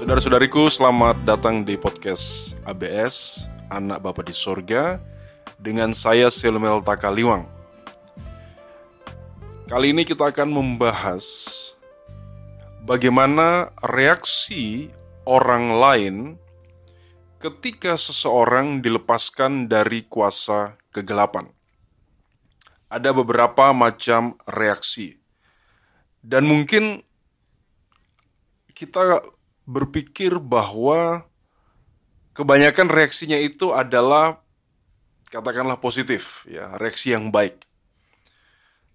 Saudara-saudariku, selamat datang di podcast ABS Anak Bapa di Sorga dengan saya Silmel Takaliwang. Kali ini kita akan membahas bagaimana reaksi orang lain ketika seseorang dilepaskan dari kuasa kegelapan. Ada beberapa macam reaksi, dan mungkin kita berpikir bahwa kebanyakan reaksinya itu adalah katakanlah positif, ya, reaksi yang baik.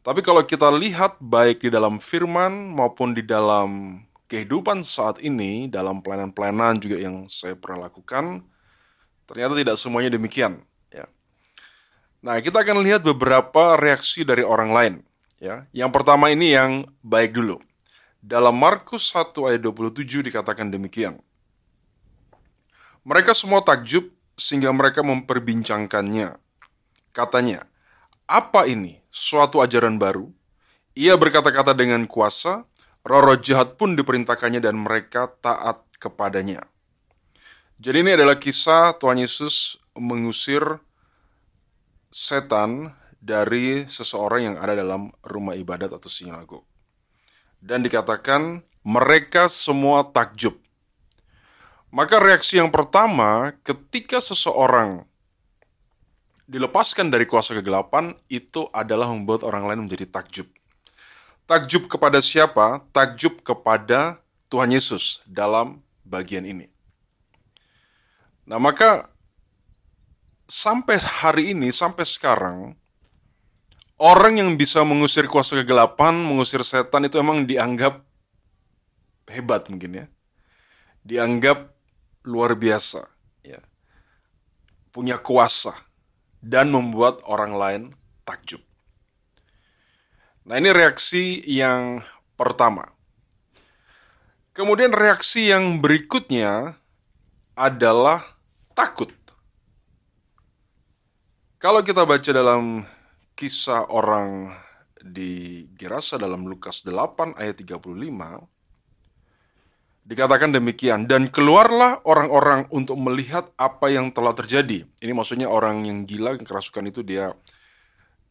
Tapi kalau kita lihat baik di dalam firman maupun di dalam kehidupan saat ini, dalam pelayanan-pelayanan juga yang saya pernah lakukan, ternyata tidak semuanya demikian. Ya. Nah, kita akan lihat beberapa reaksi dari orang lain. Ya. Yang pertama ini yang baik dulu. Dalam Markus 1 ayat 27 dikatakan demikian. Mereka semua takjub sehingga mereka memperbincangkannya. Katanya, apa ini? Suatu ajaran baru? Ia berkata-kata dengan kuasa, roh-roh jahat pun diperintahkannya dan mereka taat kepadanya. Jadi ini adalah kisah Tuhan Yesus mengusir setan dari seseorang yang ada dalam rumah ibadat atau sinagog dan dikatakan mereka semua takjub. Maka reaksi yang pertama ketika seseorang dilepaskan dari kuasa kegelapan itu adalah membuat orang lain menjadi takjub. Takjub kepada siapa? Takjub kepada Tuhan Yesus dalam bagian ini. Nah, maka sampai hari ini, sampai sekarang, orang yang bisa mengusir kuasa kegelapan, mengusir setan itu emang dianggap hebat mungkin ya. Dianggap luar biasa ya. Punya kuasa dan membuat orang lain takjub. Nah, ini reaksi yang pertama. Kemudian reaksi yang berikutnya adalah takut. Kalau kita baca dalam kisah orang di Gerasa dalam Lukas 8 ayat 35 dikatakan demikian dan keluarlah orang-orang untuk melihat apa yang telah terjadi. Ini maksudnya orang yang gila yang kerasukan itu dia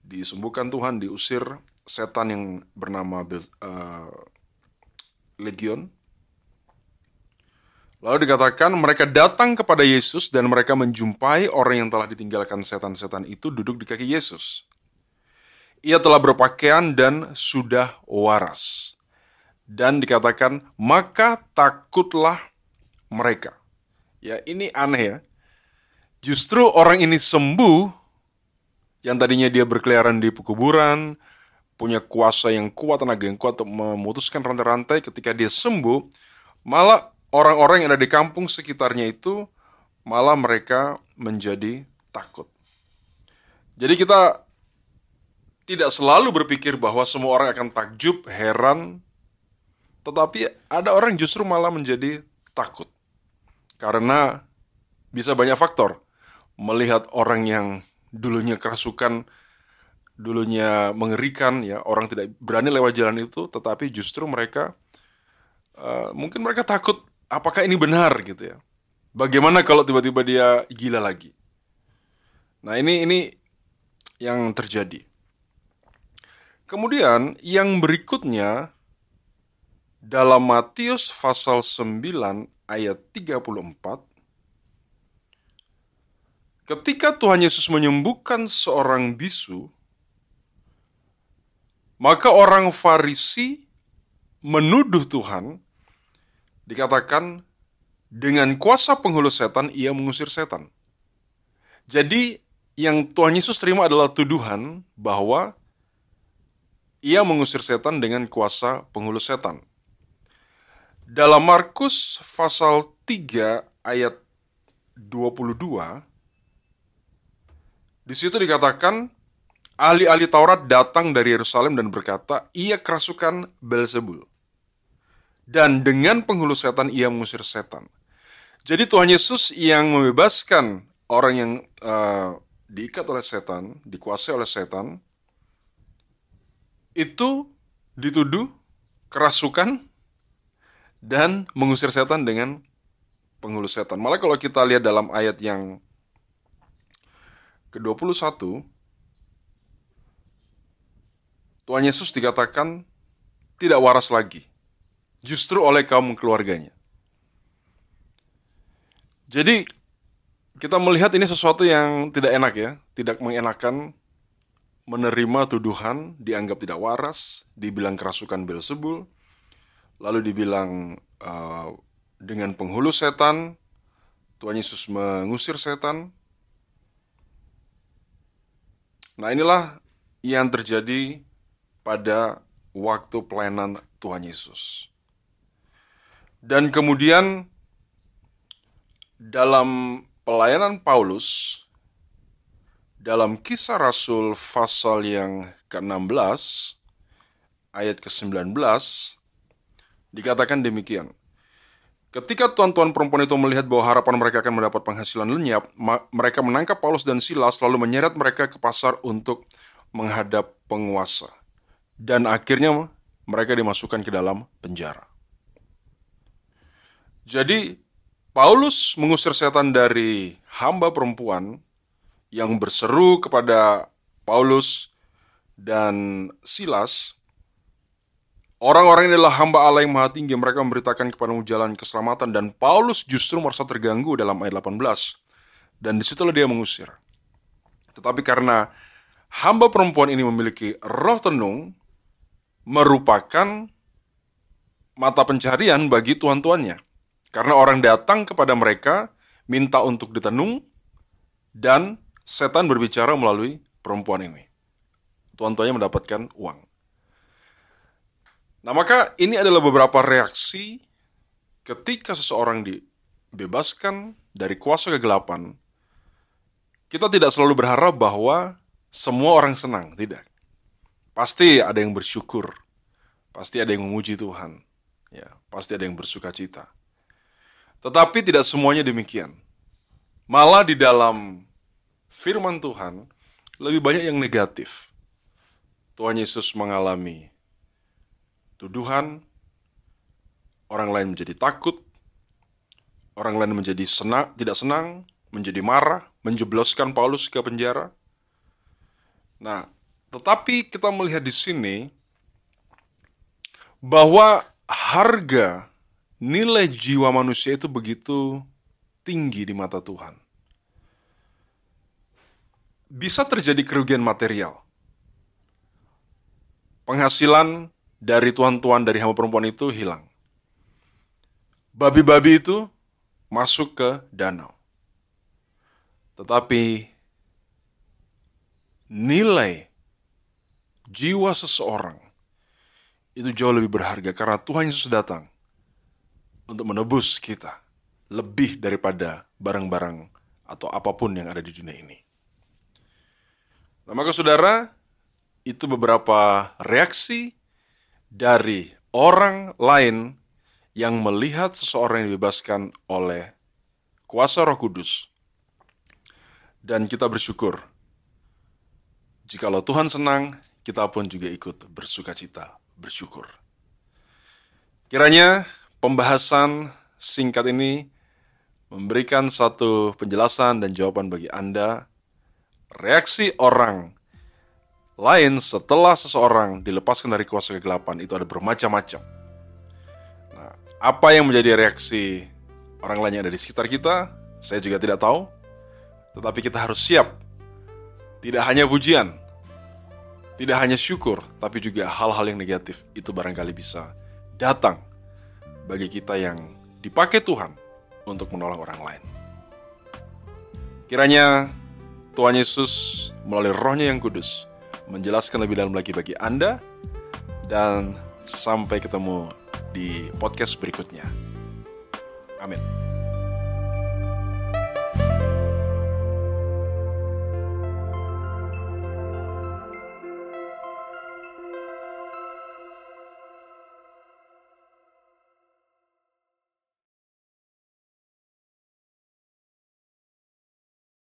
disembuhkan Tuhan, diusir setan yang bernama uh, Legion. Lalu dikatakan mereka datang kepada Yesus dan mereka menjumpai orang yang telah ditinggalkan setan-setan itu duduk di kaki Yesus ia telah berpakaian dan sudah waras. Dan dikatakan, maka takutlah mereka. Ya, ini aneh ya. Justru orang ini sembuh, yang tadinya dia berkeliaran di kuburan, punya kuasa yang kuat, tenaga yang kuat untuk memutuskan rantai-rantai ketika dia sembuh, malah orang-orang yang ada di kampung sekitarnya itu, malah mereka menjadi takut. Jadi kita tidak selalu berpikir bahwa semua orang akan takjub, heran, tetapi ada orang justru malah menjadi takut. Karena bisa banyak faktor. Melihat orang yang dulunya kerasukan, dulunya mengerikan, ya orang tidak berani lewat jalan itu, tetapi justru mereka uh, mungkin mereka takut apakah ini benar gitu ya. Bagaimana kalau tiba-tiba dia gila lagi? Nah ini ini yang terjadi. Kemudian yang berikutnya dalam Matius pasal 9 ayat 34 Ketika Tuhan Yesus menyembuhkan seorang bisu maka orang Farisi menuduh Tuhan dikatakan dengan kuasa penghulu setan ia mengusir setan. Jadi yang Tuhan Yesus terima adalah tuduhan bahwa ia mengusir setan dengan kuasa penghulu setan. Dalam Markus pasal 3 ayat 22 di situ dikatakan ahli-ahli Taurat datang dari Yerusalem dan berkata, ia kerasukan Belzebul. Dan dengan penghulu setan ia mengusir setan. Jadi Tuhan Yesus yang membebaskan orang yang uh, diikat oleh setan, dikuasai oleh setan, itu dituduh kerasukan dan mengusir setan dengan penghulu setan. Malah kalau kita lihat dalam ayat yang ke-21 Tuhan Yesus dikatakan tidak waras lagi, justru oleh kaum keluarganya. Jadi kita melihat ini sesuatu yang tidak enak ya, tidak mengenakan menerima tuduhan, dianggap tidak waras, dibilang kerasukan Belzebul, lalu dibilang uh, dengan penghulu setan, Tuhan Yesus mengusir setan. Nah inilah yang terjadi pada waktu pelayanan Tuhan Yesus. Dan kemudian dalam pelayanan Paulus dalam kisah Rasul pasal yang ke-16 ayat ke-19 dikatakan demikian. Ketika tuan-tuan perempuan itu melihat bahwa harapan mereka akan mendapat penghasilan lenyap, mereka menangkap Paulus dan Silas lalu menyeret mereka ke pasar untuk menghadap penguasa dan akhirnya mereka dimasukkan ke dalam penjara. Jadi, Paulus mengusir setan dari hamba perempuan yang berseru kepada Paulus dan Silas. Orang-orang ini adalah hamba Allah yang maha tinggi. Mereka memberitakan kepadamu jalan keselamatan. Dan Paulus justru merasa terganggu dalam ayat 18. Dan di situlah dia mengusir. Tetapi karena hamba perempuan ini memiliki roh tenung, merupakan mata pencarian bagi tuan-tuannya. Karena orang datang kepada mereka, minta untuk ditenung, dan setan berbicara melalui perempuan ini. Tuan-tuannya mendapatkan uang. Nah maka ini adalah beberapa reaksi ketika seseorang dibebaskan dari kuasa kegelapan. Kita tidak selalu berharap bahwa semua orang senang, tidak. Pasti ada yang bersyukur. Pasti ada yang memuji Tuhan. Ya, pasti ada yang bersuka cita. Tetapi tidak semuanya demikian. Malah di dalam firman Tuhan lebih banyak yang negatif. Tuhan Yesus mengalami tuduhan, orang lain menjadi takut, orang lain menjadi senang, tidak senang, menjadi marah, menjebloskan Paulus ke penjara. Nah, tetapi kita melihat di sini bahwa harga nilai jiwa manusia itu begitu tinggi di mata Tuhan. Bisa terjadi kerugian material. Penghasilan dari tuan-tuan dari hamba perempuan itu hilang. Babi-babi itu masuk ke danau. Tetapi nilai jiwa seseorang itu jauh lebih berharga karena Tuhan Yesus datang untuk menebus kita lebih daripada barang-barang atau apa pun yang ada di dunia ini. Nah, maka saudara, itu beberapa reaksi dari orang lain yang melihat seseorang yang dibebaskan oleh kuasa Roh Kudus. Dan kita bersyukur. Jikalau Tuhan senang, kita pun juga ikut bersuka cita, bersyukur. Kiranya pembahasan singkat ini memberikan satu penjelasan dan jawaban bagi Anda. Reaksi orang lain setelah seseorang dilepaskan dari kuasa kegelapan itu ada bermacam-macam. Nah, apa yang menjadi reaksi orang lain yang ada di sekitar kita, saya juga tidak tahu. Tetapi kita harus siap. Tidak hanya pujian, tidak hanya syukur, tapi juga hal-hal yang negatif itu barangkali bisa datang bagi kita yang dipakai Tuhan untuk menolong orang lain. Kiranya Tuhan Yesus melalui rohnya yang kudus menjelaskan lebih dalam lagi bagi Anda dan sampai ketemu di podcast berikutnya. Amin.